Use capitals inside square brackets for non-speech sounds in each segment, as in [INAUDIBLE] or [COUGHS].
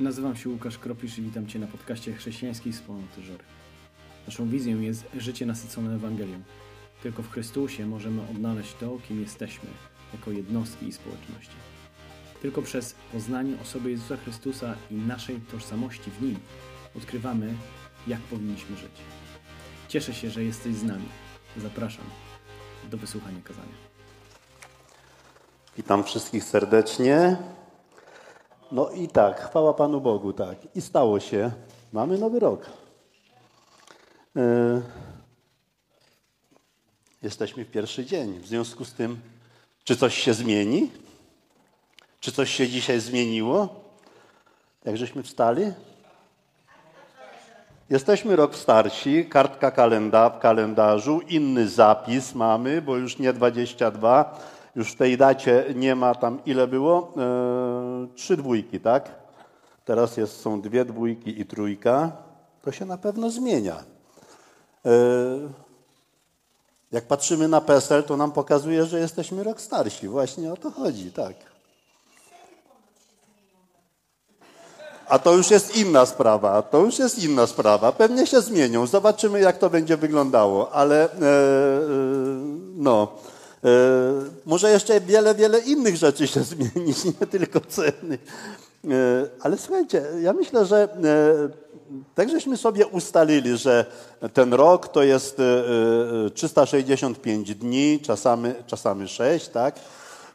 Nazywam się Łukasz Kropisz i witam Cię na podcaście Chrześcijańskiej Wspólnoty Żory. Naszą wizją jest życie nasycone Ewangelią. Tylko w Chrystusie możemy odnaleźć to, kim jesteśmy, jako jednostki i społeczności. Tylko przez poznanie osoby Jezusa Chrystusa i naszej tożsamości w Nim odkrywamy, jak powinniśmy żyć. Cieszę się, że jesteś z nami. Zapraszam do wysłuchania kazania. Witam wszystkich serdecznie. No i tak, chwała Panu Bogu, tak. I stało się. Mamy nowy rok. Yy, jesteśmy w pierwszy dzień. W związku z tym, czy coś się zmieni? Czy coś się dzisiaj zmieniło? Jak żeśmy wstali? Jesteśmy rok starsi, kartka kalenda w kalendarzu, inny zapis mamy, bo już nie 22, już w tej dacie nie ma tam ile było? Yy, trzy dwójki, tak? Teraz jest, są dwie dwójki i trójka. To się na pewno zmienia. Yy, jak patrzymy na PESEL, to nam pokazuje, że jesteśmy rok starsi. Właśnie o to chodzi, tak. A to już jest inna sprawa. To już jest inna sprawa. Pewnie się zmienią. Zobaczymy, jak to będzie wyglądało. Ale yy, no. E, może jeszcze wiele, wiele innych rzeczy się [LAUGHS] zmienić, nie tylko ceny. E, ale słuchajcie, ja myślę, że e, tak żeśmy sobie ustalili, że ten rok to jest 365 dni, czasami, czasami 6, tak?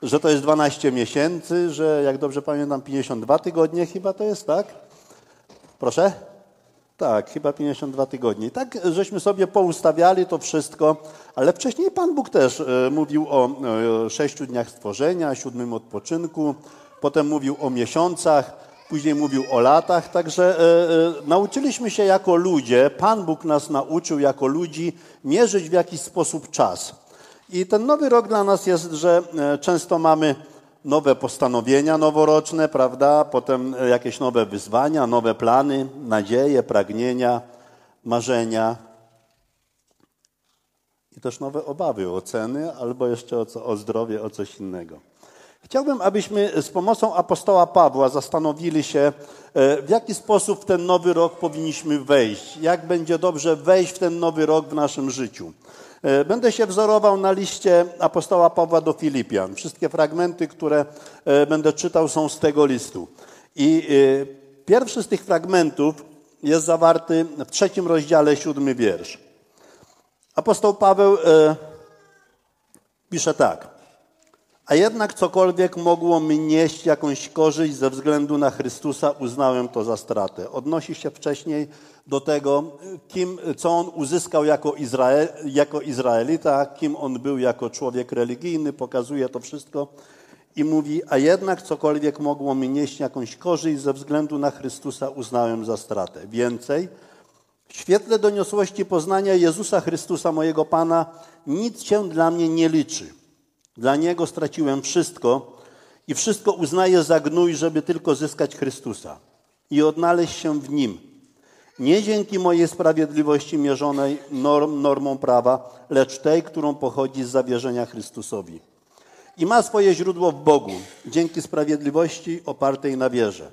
Że to jest 12 miesięcy, że jak dobrze pamiętam 52 tygodnie chyba to jest, tak? Proszę? Tak, chyba 52 tygodnie. Tak żeśmy sobie poustawiali to wszystko, ale wcześniej Pan Bóg też e, mówił o sześciu dniach stworzenia, siódmym odpoczynku, potem mówił o miesiącach, później mówił o latach, także e, e, nauczyliśmy się jako ludzie, Pan Bóg nas nauczył jako ludzi mierzyć w jakiś sposób czas. I ten nowy rok dla nas jest, że często mamy nowe postanowienia noworoczne, prawda? Potem jakieś nowe wyzwania, nowe plany, nadzieje, pragnienia, marzenia. I też nowe obawy o ceny albo jeszcze o, co, o zdrowie, o coś innego. Chciałbym, abyśmy z pomocą apostoła Pawła zastanowili się, e, w jaki sposób w ten nowy rok powinniśmy wejść, jak będzie dobrze wejść w ten nowy rok w naszym życiu. E, będę się wzorował na liście apostoła Pawła do Filipian. Wszystkie fragmenty, które e, będę czytał, są z tego listu. I pierwszy z tych fragmentów jest zawarty w trzecim rozdziale, siódmy wiersz. Apostoł Paweł pisze tak. A jednak cokolwiek mogło mi nieść jakąś korzyść ze względu na Chrystusa, uznałem to za stratę. Odnosi się wcześniej do tego, kim, co on uzyskał jako, Izrael, jako Izraelita, kim on był jako człowiek religijny, pokazuje to wszystko i mówi, a jednak cokolwiek mogło mi nieść jakąś korzyść ze względu na Chrystusa, uznałem za stratę. Więcej, w świetle doniosłości poznania Jezusa Chrystusa, mojego Pana, nic się dla mnie nie liczy. Dla Niego straciłem wszystko i wszystko uznaję za gnój, żeby tylko zyskać Chrystusa i odnaleźć się w Nim – nie dzięki mojej sprawiedliwości mierzonej norm, normą prawa, lecz tej, którą pochodzi z zawierzenia Chrystusowi. I ma swoje źródło w Bogu, dzięki sprawiedliwości opartej na wierze.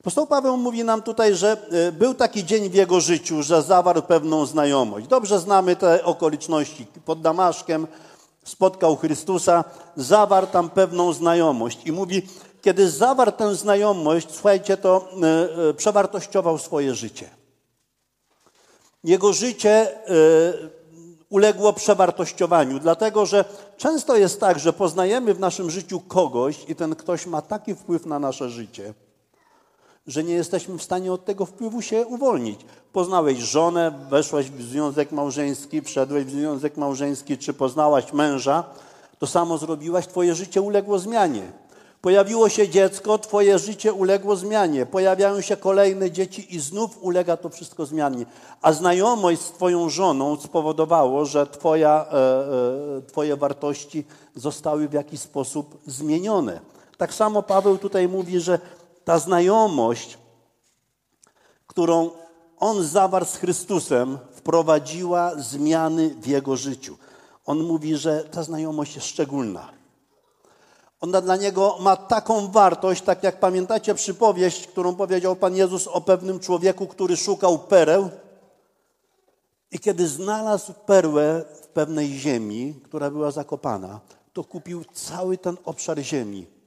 Apostoł Paweł mówi nam tutaj, że e, był taki dzień w jego życiu, że zawarł pewną znajomość. Dobrze znamy te okoliczności. Pod Damaszkiem spotkał Chrystusa, zawarł tam pewną znajomość. I mówi, kiedy zawarł tę znajomość, słuchajcie, to e, e, przewartościował swoje życie. Jego życie e, uległo przewartościowaniu, dlatego że często jest tak, że poznajemy w naszym życiu kogoś i ten ktoś ma taki wpływ na nasze życie, że nie jesteśmy w stanie od tego wpływu się uwolnić. Poznałeś żonę, weszłaś w związek małżeński, wszedłeś w związek małżeński, czy poznałaś męża, to samo zrobiłaś, twoje życie uległo zmianie. Pojawiło się dziecko, twoje życie uległo zmianie. Pojawiają się kolejne dzieci i znów ulega to wszystko zmianie. A znajomość z twoją żoną spowodowało, że twoja, e, e, twoje wartości zostały w jakiś sposób zmienione. Tak samo Paweł tutaj mówi, że ta znajomość, którą on zawarł z Chrystusem, wprowadziła zmiany w jego życiu. On mówi, że ta znajomość jest szczególna. Ona dla niego ma taką wartość, tak jak pamiętacie przypowieść, którą powiedział Pan Jezus o pewnym człowieku, który szukał pereł. I kiedy znalazł perłę w pewnej ziemi, która była zakopana, to kupił cały ten obszar ziemi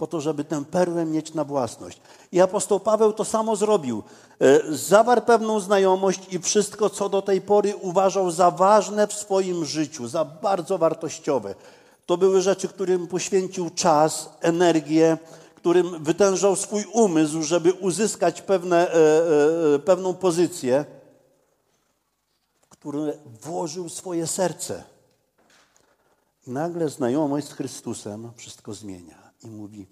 po to, żeby tę perłę mieć na własność. I apostoł Paweł to samo zrobił. E, zawarł pewną znajomość i wszystko, co do tej pory uważał za ważne w swoim życiu, za bardzo wartościowe. To były rzeczy, którym poświęcił czas, energię, którym wytężał swój umysł, żeby uzyskać pewne, e, e, pewną pozycję, w które włożył swoje serce. I nagle znajomość z Chrystusem wszystko zmienia i mówi: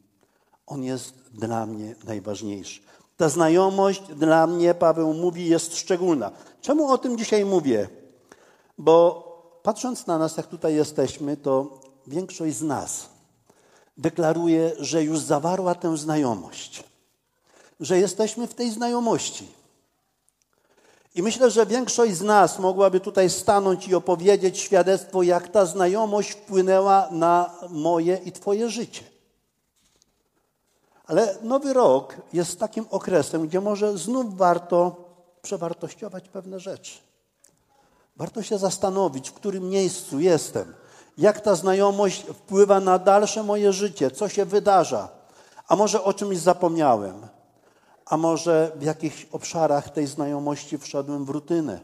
On jest dla mnie najważniejszy. Ta znajomość dla mnie, Paweł mówi, jest szczególna. Czemu o tym dzisiaj mówię? Bo patrząc na nas, jak tutaj jesteśmy, to większość z nas deklaruje, że już zawarła tę znajomość, że jesteśmy w tej znajomości. I myślę, że większość z nas mogłaby tutaj stanąć i opowiedzieć świadectwo, jak ta znajomość wpłynęła na moje i Twoje życie. Ale nowy rok jest takim okresem, gdzie może znów warto przewartościować pewne rzeczy. Warto się zastanowić, w którym miejscu jestem, jak ta znajomość wpływa na dalsze moje życie, co się wydarza. A może o czymś zapomniałem, a może w jakichś obszarach tej znajomości wszedłem w rutynę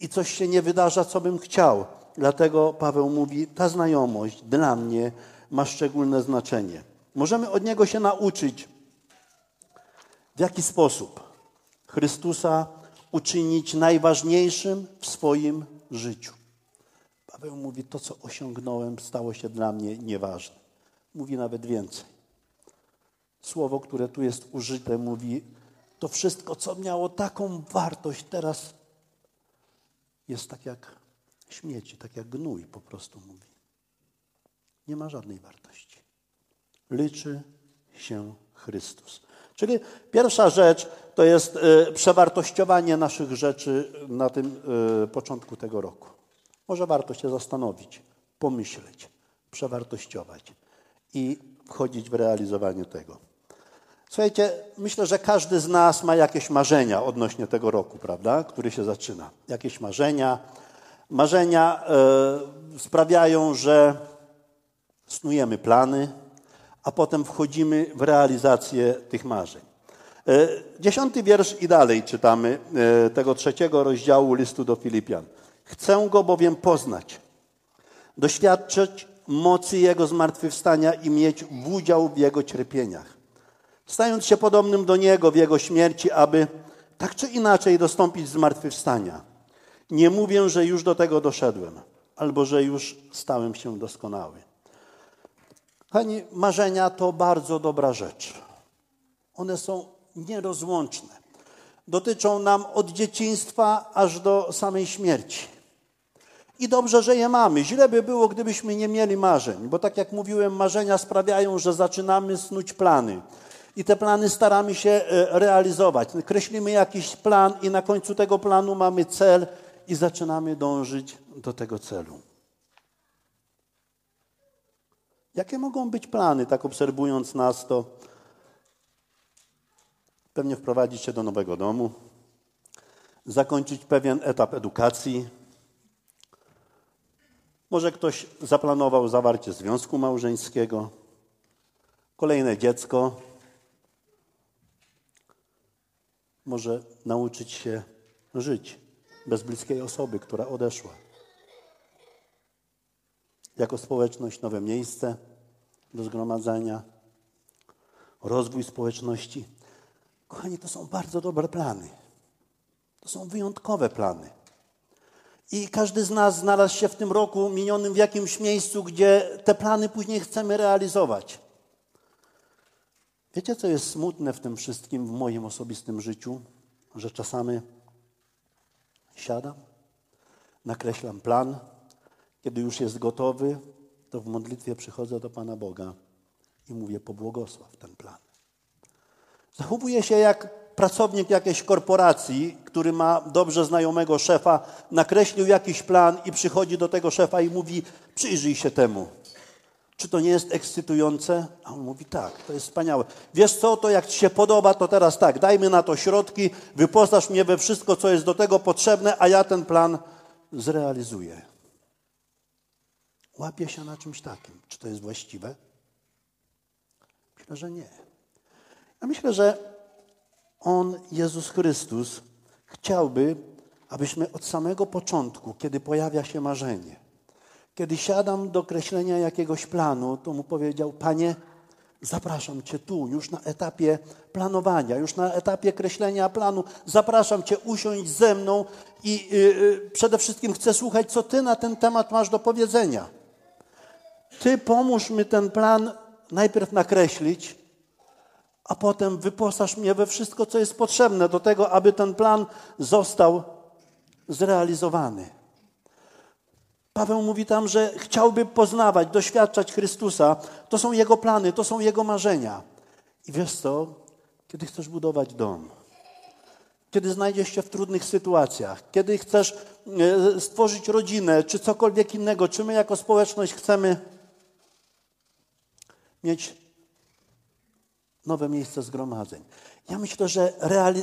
i coś się nie wydarza, co bym chciał. Dlatego Paweł mówi: Ta znajomość dla mnie ma szczególne znaczenie. Możemy od niego się nauczyć, w jaki sposób Chrystusa uczynić najważniejszym w swoim życiu. Paweł mówi, to co osiągnąłem stało się dla mnie nieważne. Mówi nawet więcej. Słowo, które tu jest użyte, mówi, to wszystko, co miało taką wartość, teraz jest tak jak śmieci, tak jak gnój po prostu mówi. Nie ma żadnej wartości liczy się Chrystus. Czyli pierwsza rzecz to jest e, przewartościowanie naszych rzeczy na tym e, początku tego roku. Może warto się zastanowić, pomyśleć, przewartościować i wchodzić w realizowanie tego. Słuchajcie, myślę, że każdy z nas ma jakieś marzenia odnośnie tego roku, prawda, który się zaczyna. Jakieś marzenia. Marzenia y, sprawiają, że snujemy plany, a potem wchodzimy w realizację tych marzeń. E, dziesiąty wiersz i dalej czytamy e, tego trzeciego rozdziału listu do Filipian. Chcę go bowiem poznać, doświadczyć mocy Jego zmartwychwstania i mieć udział w Jego cierpieniach, stając się podobnym do Niego w Jego śmierci, aby tak czy inaczej dostąpić zmartwychwstania. Nie mówię, że już do tego doszedłem, albo że już stałem się doskonały. Kochani, marzenia to bardzo dobra rzecz. One są nierozłączne. Dotyczą nam od dzieciństwa aż do samej śmierci. I dobrze, że je mamy. Źle by było, gdybyśmy nie mieli marzeń, bo tak jak mówiłem, marzenia sprawiają, że zaczynamy snuć plany. I te plany staramy się e, realizować. Kreślimy jakiś plan, i na końcu tego planu mamy cel, i zaczynamy dążyć do tego celu. Jakie mogą być plany, tak obserwując nas, to pewnie wprowadzić się do nowego domu, zakończyć pewien etap edukacji. Może ktoś zaplanował zawarcie związku małżeńskiego, kolejne dziecko. Może nauczyć się żyć bez bliskiej osoby, która odeszła jako społeczność nowe miejsce do zgromadzenia, rozwój społeczności. Kochani, to są bardzo dobre plany. To są wyjątkowe plany. I każdy z nas znalazł się w tym roku minionym w jakimś miejscu, gdzie te plany później chcemy realizować. Wiecie, co jest smutne w tym wszystkim, w moim osobistym życiu? Że czasami siadam, nakreślam plan, kiedy już jest gotowy, to w modlitwie przychodzę do Pana Boga i mówię: pobłogosław ten plan. Zachowuję się jak pracownik jakiejś korporacji, który ma dobrze znajomego szefa, nakreślił jakiś plan i przychodzi do tego szefa i mówi: Przyjrzyj się temu. Czy to nie jest ekscytujące? A on mówi tak, to jest wspaniałe. Wiesz co, to jak ci się podoba, to teraz tak, dajmy na to środki, wyposaż mnie we wszystko, co jest do tego potrzebne, a ja ten plan zrealizuję. Łapie się na czymś takim. Czy to jest właściwe? Myślę, że nie. Ja myślę, że On, Jezus Chrystus, chciałby, abyśmy od samego początku, kiedy pojawia się marzenie, kiedy siadam do kreślenia jakiegoś planu, to mu powiedział: Panie, zapraszam Cię tu, już na etapie planowania, już na etapie kreślenia planu. Zapraszam Cię usiąść ze mną i yy, przede wszystkim chcę słuchać, co Ty na ten temat masz do powiedzenia. Ty pomóż mi ten plan najpierw nakreślić, a potem wyposaż mnie we wszystko, co jest potrzebne do tego, aby ten plan został zrealizowany. Paweł mówi tam, że chciałby poznawać, doświadczać Chrystusa. To są jego plany, to są jego marzenia. I wiesz co? Kiedy chcesz budować dom, kiedy znajdziesz się w trudnych sytuacjach, kiedy chcesz e, stworzyć rodzinę, czy cokolwiek innego, czy my jako społeczność chcemy mieć nowe miejsce zgromadzeń. Ja myślę, że,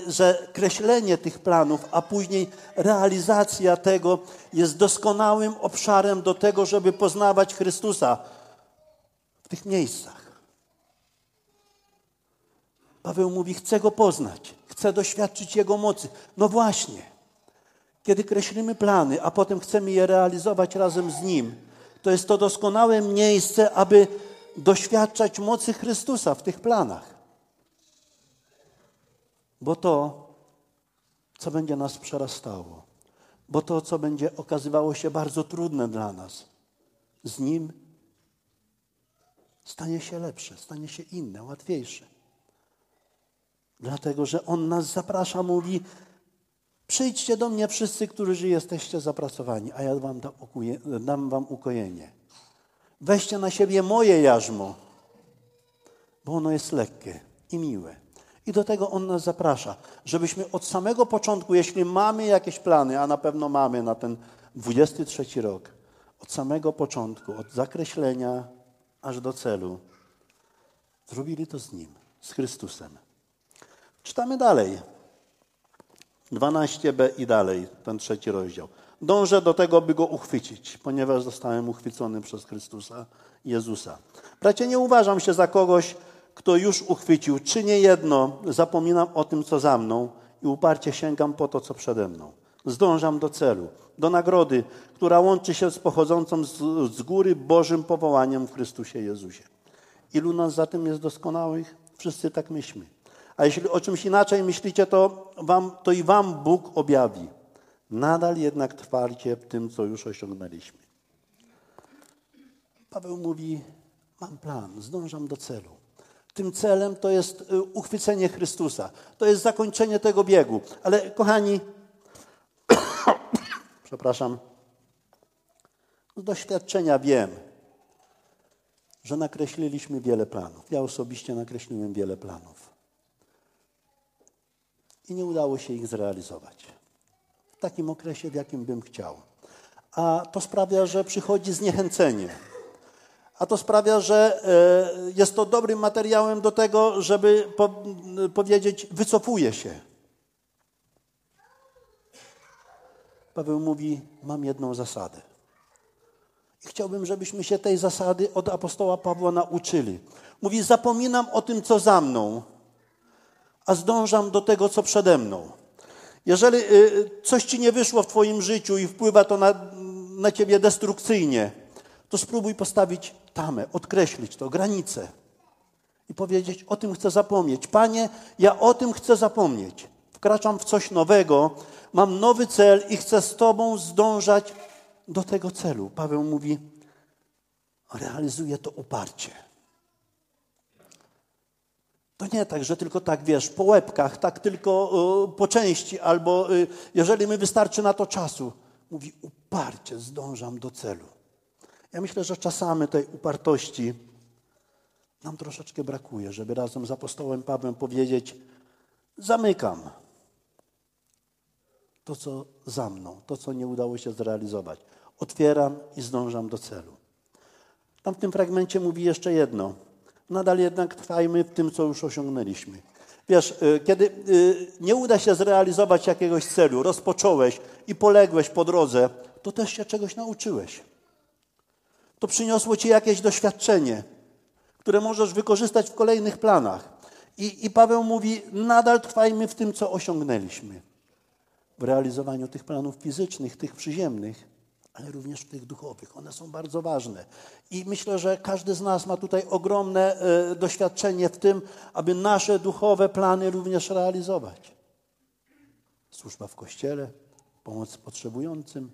że kreślenie tych planów, a później realizacja tego jest doskonałym obszarem do tego, żeby poznawać Chrystusa w tych miejscach. Paweł mówi: Chcę go poznać, chcę doświadczyć Jego mocy. No właśnie, kiedy kreślimy plany, a potem chcemy je realizować razem z Nim, to jest to doskonałe miejsce, aby doświadczać mocy Chrystusa w tych planach. Bo to, co będzie nas przerastało, bo to, co będzie okazywało się bardzo trudne dla nas, z Nim stanie się lepsze, stanie się inne, łatwiejsze. Dlatego, że On nas zaprasza, mówi: Przyjdźcie do mnie wszyscy, którzy jesteście zapracowani, a ja wam dam wam ukojenie. Weźcie na siebie moje jarzmo, bo ono jest lekkie i miłe. I do tego On nas zaprasza, żebyśmy od samego początku, jeśli mamy jakieś plany, a na pewno mamy na ten 23 rok, od samego początku, od zakreślenia aż do celu, zrobili to z Nim, z Chrystusem. Czytamy dalej. 12b i dalej, ten trzeci rozdział. Dążę do tego, by go uchwycić, ponieważ zostałem uchwycony przez Chrystusa Jezusa. Bracie, nie uważam się za kogoś, kto już uchwycił. Czynię jedno, zapominam o tym, co za mną i uparcie sięgam po to, co przede mną. Zdążam do celu, do nagrody, która łączy się z pochodzącą z, z góry Bożym powołaniem w Chrystusie Jezusie. Ilu nas za tym jest doskonałych? Wszyscy tak myślmy. A jeśli o czymś inaczej myślicie, to, wam, to i wam Bóg objawi. Nadal jednak trwarcie w tym, co już osiągnęliśmy. Paweł mówi: Mam plan, zdążam do celu. Tym celem to jest y, uchwycenie Chrystusa. To jest zakończenie tego biegu. Ale kochani, [COUGHS] przepraszam, z doświadczenia wiem, że nakreśliliśmy wiele planów. Ja osobiście nakreśliłem wiele planów. I nie udało się ich zrealizować w takim okresie, w jakim bym chciał. A to sprawia, że przychodzi zniechęcenie. A to sprawia, że e, jest to dobrym materiałem do tego, żeby powiedzieć, wycofuję się. Paweł mówi, mam jedną zasadę. I chciałbym, żebyśmy się tej zasady od apostoła Pawła nauczyli. Mówi, zapominam o tym, co za mną, a zdążam do tego, co przede mną. Jeżeli y, coś ci nie wyszło w Twoim życiu i wpływa to na, na Ciebie destrukcyjnie, to spróbuj postawić tamę, odkreślić to, granicę i powiedzieć: O tym chcę zapomnieć. Panie, ja o tym chcę zapomnieć. Wkraczam w coś nowego, mam nowy cel i chcę z Tobą zdążać do tego celu. Paweł mówi: Realizuję to uparcie. To nie tak, że tylko tak, wiesz, po łebkach, tak tylko y, po części, albo y, jeżeli mi wystarczy na to czasu. Mówi, uparcie zdążam do celu. Ja myślę, że czasami tej upartości nam troszeczkę brakuje, żeby razem z apostołem Pawłem powiedzieć: Zamykam to, co za mną, to, co nie udało się zrealizować. Otwieram i zdążam do celu. Tam w tym fragmencie mówi jeszcze jedno. Nadal jednak trwajmy w tym, co już osiągnęliśmy. Wiesz, y, kiedy y, nie uda się zrealizować jakiegoś celu, rozpocząłeś i poległeś po drodze, to też się czegoś nauczyłeś. To przyniosło ci jakieś doświadczenie, które możesz wykorzystać w kolejnych planach. I, I Paweł mówi: nadal trwajmy w tym, co osiągnęliśmy. W realizowaniu tych planów fizycznych, tych przyziemnych, ale również w tych duchowych. One są bardzo ważne. I myślę, że każdy z nas ma tutaj ogromne e, doświadczenie w tym, aby nasze duchowe plany również realizować. Służba w kościele, pomoc potrzebującym.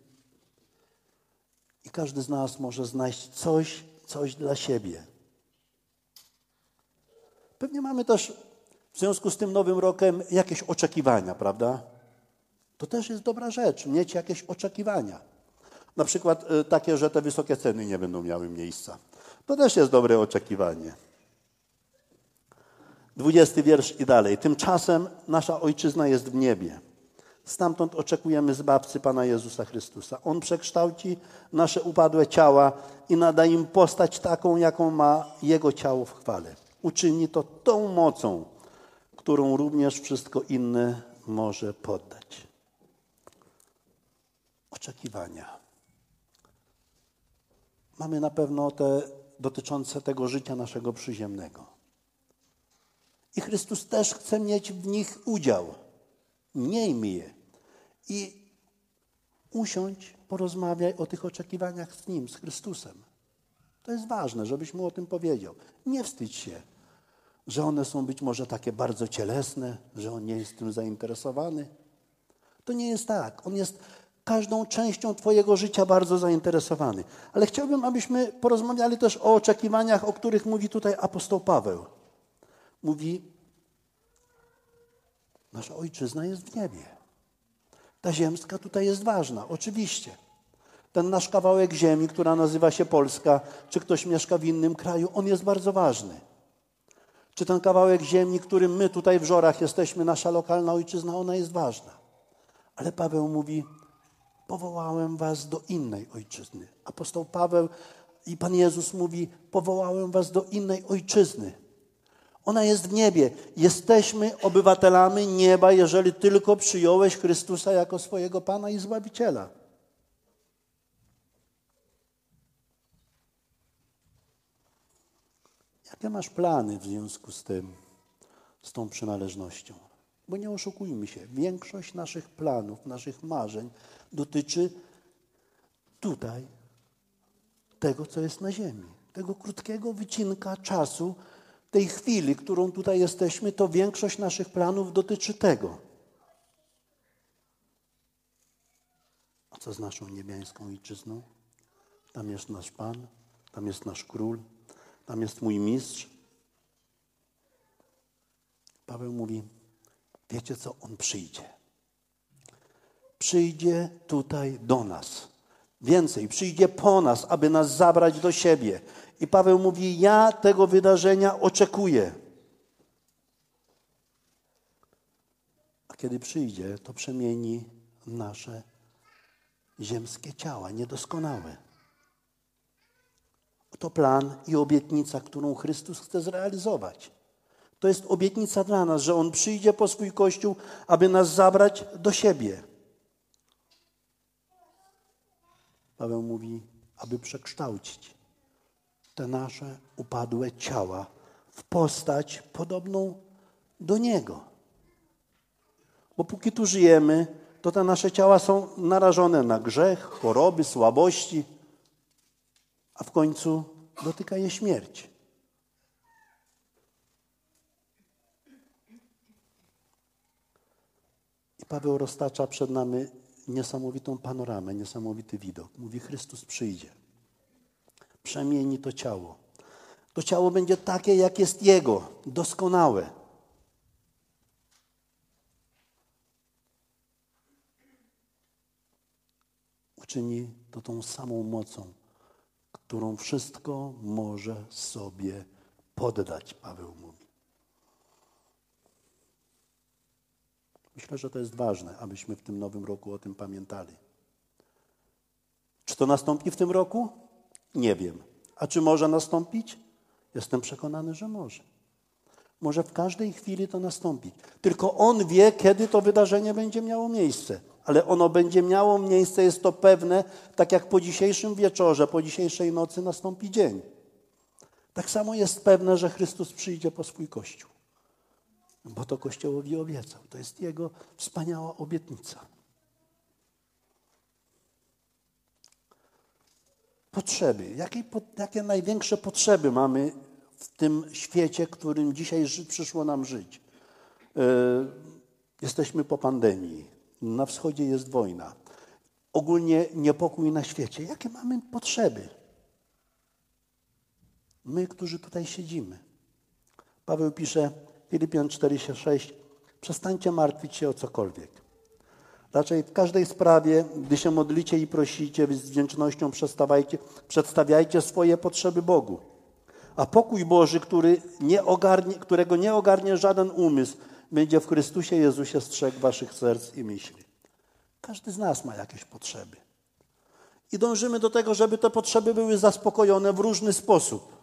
I każdy z nas może znaleźć coś, coś dla siebie. Pewnie mamy też w związku z tym nowym rokiem jakieś oczekiwania, prawda? To też jest dobra rzecz, mieć jakieś oczekiwania. Na przykład y, takie, że te wysokie ceny nie będą miały miejsca. To też jest dobre oczekiwanie. Dwudziesty wiersz i dalej. Tymczasem nasza ojczyzna jest w niebie. Stamtąd oczekujemy zbawcy Pana Jezusa Chrystusa. On przekształci nasze upadłe ciała i nada im postać taką, jaką ma Jego ciało w chwale. Uczyni to tą mocą, którą również wszystko inne może poddać. Oczekiwania. Mamy na pewno te dotyczące tego życia naszego przyziemnego. I Chrystus też chce mieć w nich udział. Miejmy je. I usiądź, porozmawiaj o tych oczekiwaniach z Nim, z Chrystusem. To jest ważne, żebyś mu o tym powiedział. Nie wstydź się, że one są być może takie bardzo cielesne, że on nie jest tym zainteresowany. To nie jest tak. On jest każdą częścią Twojego życia bardzo zainteresowany. Ale chciałbym, abyśmy porozmawiali też o oczekiwaniach, o których mówi tutaj apostoł Paweł. Mówi, nasza ojczyzna jest w niebie. Ta ziemska tutaj jest ważna, oczywiście. Ten nasz kawałek ziemi, która nazywa się Polska, czy ktoś mieszka w innym kraju, on jest bardzo ważny. Czy ten kawałek ziemi, którym my tutaj w Żorach jesteśmy, nasza lokalna ojczyzna, ona jest ważna. Ale Paweł mówi, powołałem was do innej ojczyzny. Apostoł Paweł i Pan Jezus mówi, powołałem was do innej ojczyzny. Ona jest w niebie. Jesteśmy obywatelami nieba, jeżeli tylko przyjąłeś Chrystusa jako swojego Pana i Zbawiciela. Jakie masz plany w związku z tym, z tą przynależnością? Bo nie oszukujmy się, większość naszych planów, naszych marzeń dotyczy tutaj tego, co jest na ziemi. Tego krótkiego wycinka czasu, tej chwili, którą tutaj jesteśmy, to większość naszych planów dotyczy tego. A co z naszą niebiańską ojczyzną? Tam jest nasz Pan, tam jest nasz Król, tam jest mój mistrz. Paweł mówi, wiecie co, on przyjdzie. Przyjdzie tutaj do nas. Więcej, przyjdzie po nas, aby nas zabrać do siebie. I Paweł mówi: Ja tego wydarzenia oczekuję. A kiedy przyjdzie, to przemieni nasze ziemskie ciała, niedoskonałe. To plan i obietnica, którą Chrystus chce zrealizować. To jest obietnica dla nas, że On przyjdzie po swój Kościół, aby nas zabrać do siebie. Paweł mówi, aby przekształcić te nasze upadłe ciała w postać podobną do Niego. Bo póki tu żyjemy, to te nasze ciała są narażone na grzech, choroby, słabości, a w końcu dotyka je śmierć. I Paweł roztacza przed nami niesamowitą panoramę, niesamowity widok. Mówi: Chrystus przyjdzie przemieni to ciało. To ciało będzie takie, jak jest Jego, doskonałe. Uczyni to tą samą mocą, którą wszystko może sobie poddać, Paweł mówi. Myślę, że to jest ważne, abyśmy w tym nowym roku o tym pamiętali. Czy to nastąpi w tym roku? Nie wiem, A czy może nastąpić? Jestem przekonany, że może. Może w każdej chwili to nastąpić. Tylko On wie, kiedy to wydarzenie będzie miało miejsce. Ale ono będzie miało miejsce, jest to pewne, tak jak po dzisiejszym wieczorze, po dzisiejszej nocy nastąpi dzień. Tak samo jest pewne, że Chrystus przyjdzie po swój Kościół. Bo to Kościołowi obiecał. To jest Jego wspaniała obietnica. Potrzeby. Jakie, jakie największe potrzeby mamy w tym świecie, którym dzisiaj przyszło nam żyć? Yy, jesteśmy po pandemii. Na wschodzie jest wojna. Ogólnie niepokój na świecie. Jakie mamy potrzeby? My, którzy tutaj siedzimy. Paweł pisze, Filipian 4,6 Przestańcie martwić się o cokolwiek. Raczej w każdej sprawie, gdy się modlicie i prosicie, z wdzięcznością przedstawiajcie swoje potrzeby Bogu. A pokój Boży, który nie ogarnie, którego nie ogarnie żaden umysł, będzie w Chrystusie Jezusie strzegł waszych serc i myśli. Każdy z nas ma jakieś potrzeby. I dążymy do tego, żeby te potrzeby były zaspokojone w różny sposób.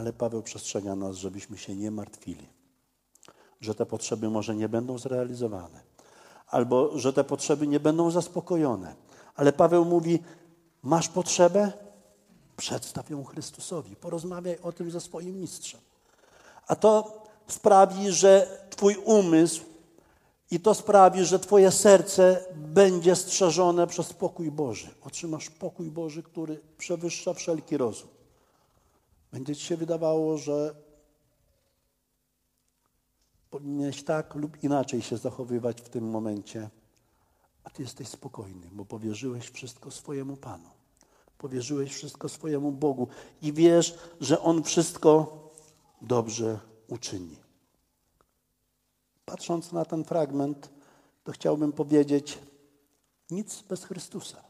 Ale Paweł przestrzega nas, żebyśmy się nie martwili, że te potrzeby może nie będą zrealizowane, albo że te potrzeby nie będą zaspokojone. Ale Paweł mówi: Masz potrzebę? Przedstaw ją Chrystusowi, porozmawiaj o tym ze swoim mistrzem. A to sprawi, że Twój umysł i to sprawi, że Twoje serce będzie strzeżone przez pokój Boży. Otrzymasz pokój Boży, który przewyższa wszelki rozum. Będzie ci się wydawało, że powinieneś tak lub inaczej się zachowywać w tym momencie, a ty jesteś spokojny, bo powierzyłeś wszystko swojemu Panu. Powierzyłeś wszystko swojemu Bogu i wiesz, że On wszystko dobrze uczyni. Patrząc na ten fragment, to chciałbym powiedzieć: nic bez Chrystusa.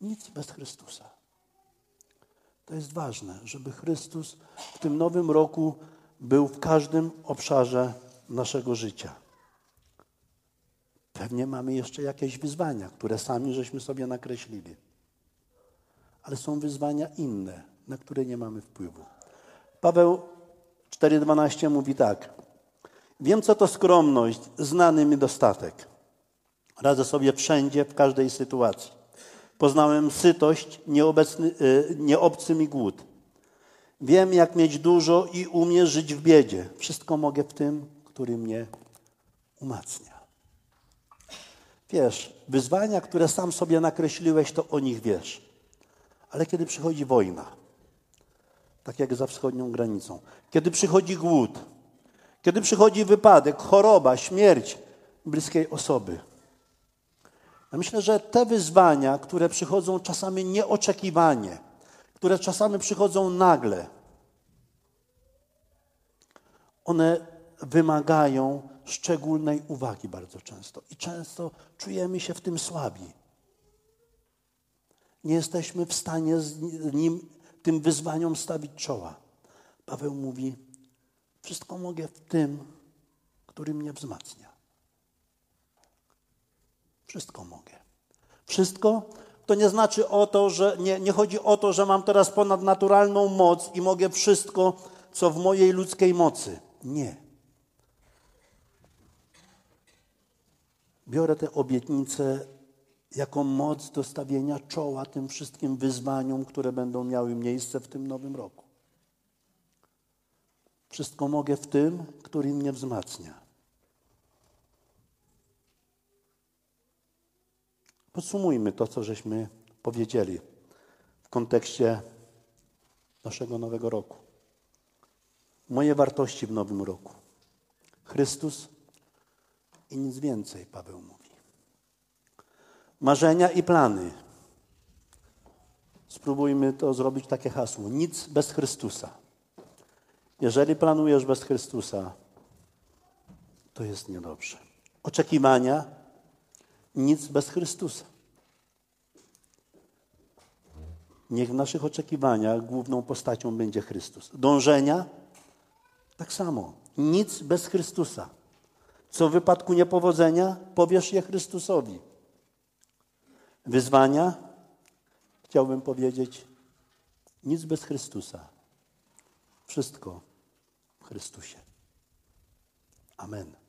Nic bez Chrystusa. To jest ważne, żeby Chrystus w tym nowym roku był w każdym obszarze naszego życia. Pewnie mamy jeszcze jakieś wyzwania, które sami żeśmy sobie nakreślili. Ale są wyzwania inne, na które nie mamy wpływu. Paweł 4:12 mówi tak: Wiem, co to skromność, znany mi dostatek. Radzę sobie wszędzie, w każdej sytuacji. Poznałem sytość, nieobecny, y, nieobcy mi głód. Wiem, jak mieć dużo i umiem żyć w biedzie. Wszystko mogę w tym, który mnie umacnia. Wiesz, wyzwania, które sam sobie nakreśliłeś, to o nich wiesz. Ale kiedy przychodzi wojna, tak jak za wschodnią granicą, kiedy przychodzi głód, kiedy przychodzi wypadek, choroba, śmierć bliskiej osoby, myślę, że te wyzwania, które przychodzą czasami nieoczekiwanie, które czasami przychodzą nagle, one wymagają szczególnej uwagi bardzo często. I często czujemy się w tym słabi. Nie jesteśmy w stanie z nim, tym wyzwaniom stawić czoła. Paweł mówi: Wszystko mogę w tym, który mnie wzmacnia. Wszystko mogę. Wszystko to nie znaczy o to, że nie, nie chodzi o to, że mam teraz ponadnaturalną moc i mogę wszystko, co w mojej ludzkiej mocy. Nie. Biorę tę obietnicę jako moc do stawienia czoła tym wszystkim wyzwaniom, które będą miały miejsce w tym nowym roku. Wszystko mogę w tym, który mnie wzmacnia. Podsumujmy to, co żeśmy powiedzieli w kontekście naszego nowego roku. Moje wartości w nowym roku. Chrystus i nic więcej, Paweł mówi. Marzenia i plany. Spróbujmy to zrobić takie hasło. Nic bez Chrystusa. Jeżeli planujesz bez Chrystusa, to jest niedobrze. Oczekiwania nic bez Chrystusa. Niech w naszych oczekiwaniach główną postacią będzie Chrystus. Dążenia tak samo. Nic bez Chrystusa. Co w wypadku niepowodzenia, powiesz je Chrystusowi. wyzwania, chciałbym powiedzieć, nic bez Chrystusa. Wszystko w Chrystusie. Amen.